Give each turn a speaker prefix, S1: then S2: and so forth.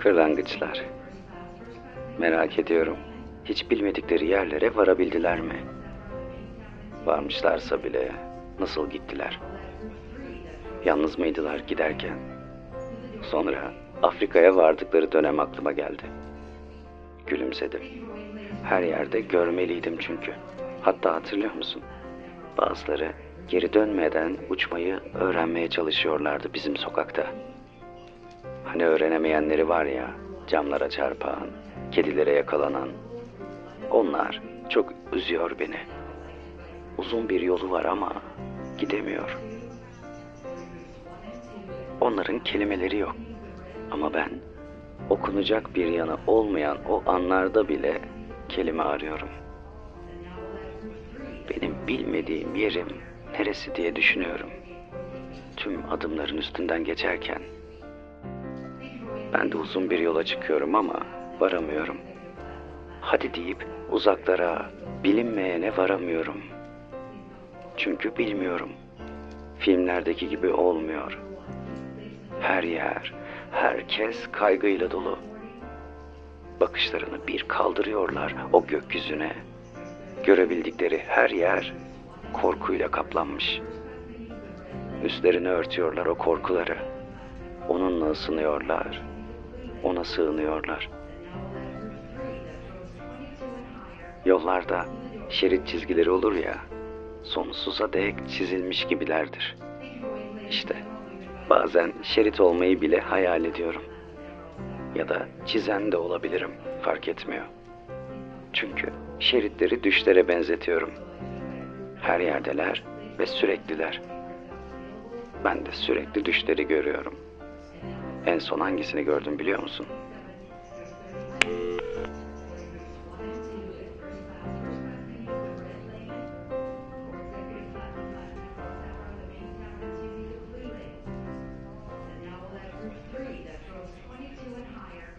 S1: Kırlangıçlar. Merak ediyorum. Hiç bilmedikleri yerlere varabildiler mi? Varmışlarsa bile nasıl gittiler? Yalnız mıydılar giderken? Sonra Afrika'ya vardıkları dönem aklıma geldi. Gülümsedim. Her yerde görmeliydim çünkü. Hatta hatırlıyor musun? Bazıları geri dönmeden uçmayı öğrenmeye çalışıyorlardı bizim sokakta. Hani öğrenemeyenleri var ya, camlara çarpan, kedilere yakalanan. Onlar çok üzüyor beni. Uzun bir yolu var ama gidemiyor. Onların kelimeleri yok. Ama ben okunacak bir yanı olmayan o anlarda bile kelime arıyorum. Benim bilmediğim yerim neresi diye düşünüyorum. Tüm adımların üstünden geçerken ben de uzun bir yola çıkıyorum ama varamıyorum. Hadi deyip uzaklara, bilinmeyene varamıyorum. Çünkü bilmiyorum. Filmlerdeki gibi olmuyor. Her yer, herkes kaygıyla dolu. Bakışlarını bir kaldırıyorlar o gökyüzüne. Görebildikleri her yer korkuyla kaplanmış. Üstlerini örtüyorlar o korkuları. Onunla ısınıyorlar. Ona sığınıyorlar. Yollarda şerit çizgileri olur ya, sonsuza dek çizilmiş gibilerdir. İşte bazen şerit olmayı bile hayal ediyorum. Ya da çizen de olabilirim, fark etmiyor. Çünkü şeritleri düşlere benzetiyorum. Her yerdeler ve sürekliler. Ben de sürekli düşleri görüyorum. En son hangisini gördüm biliyor musun?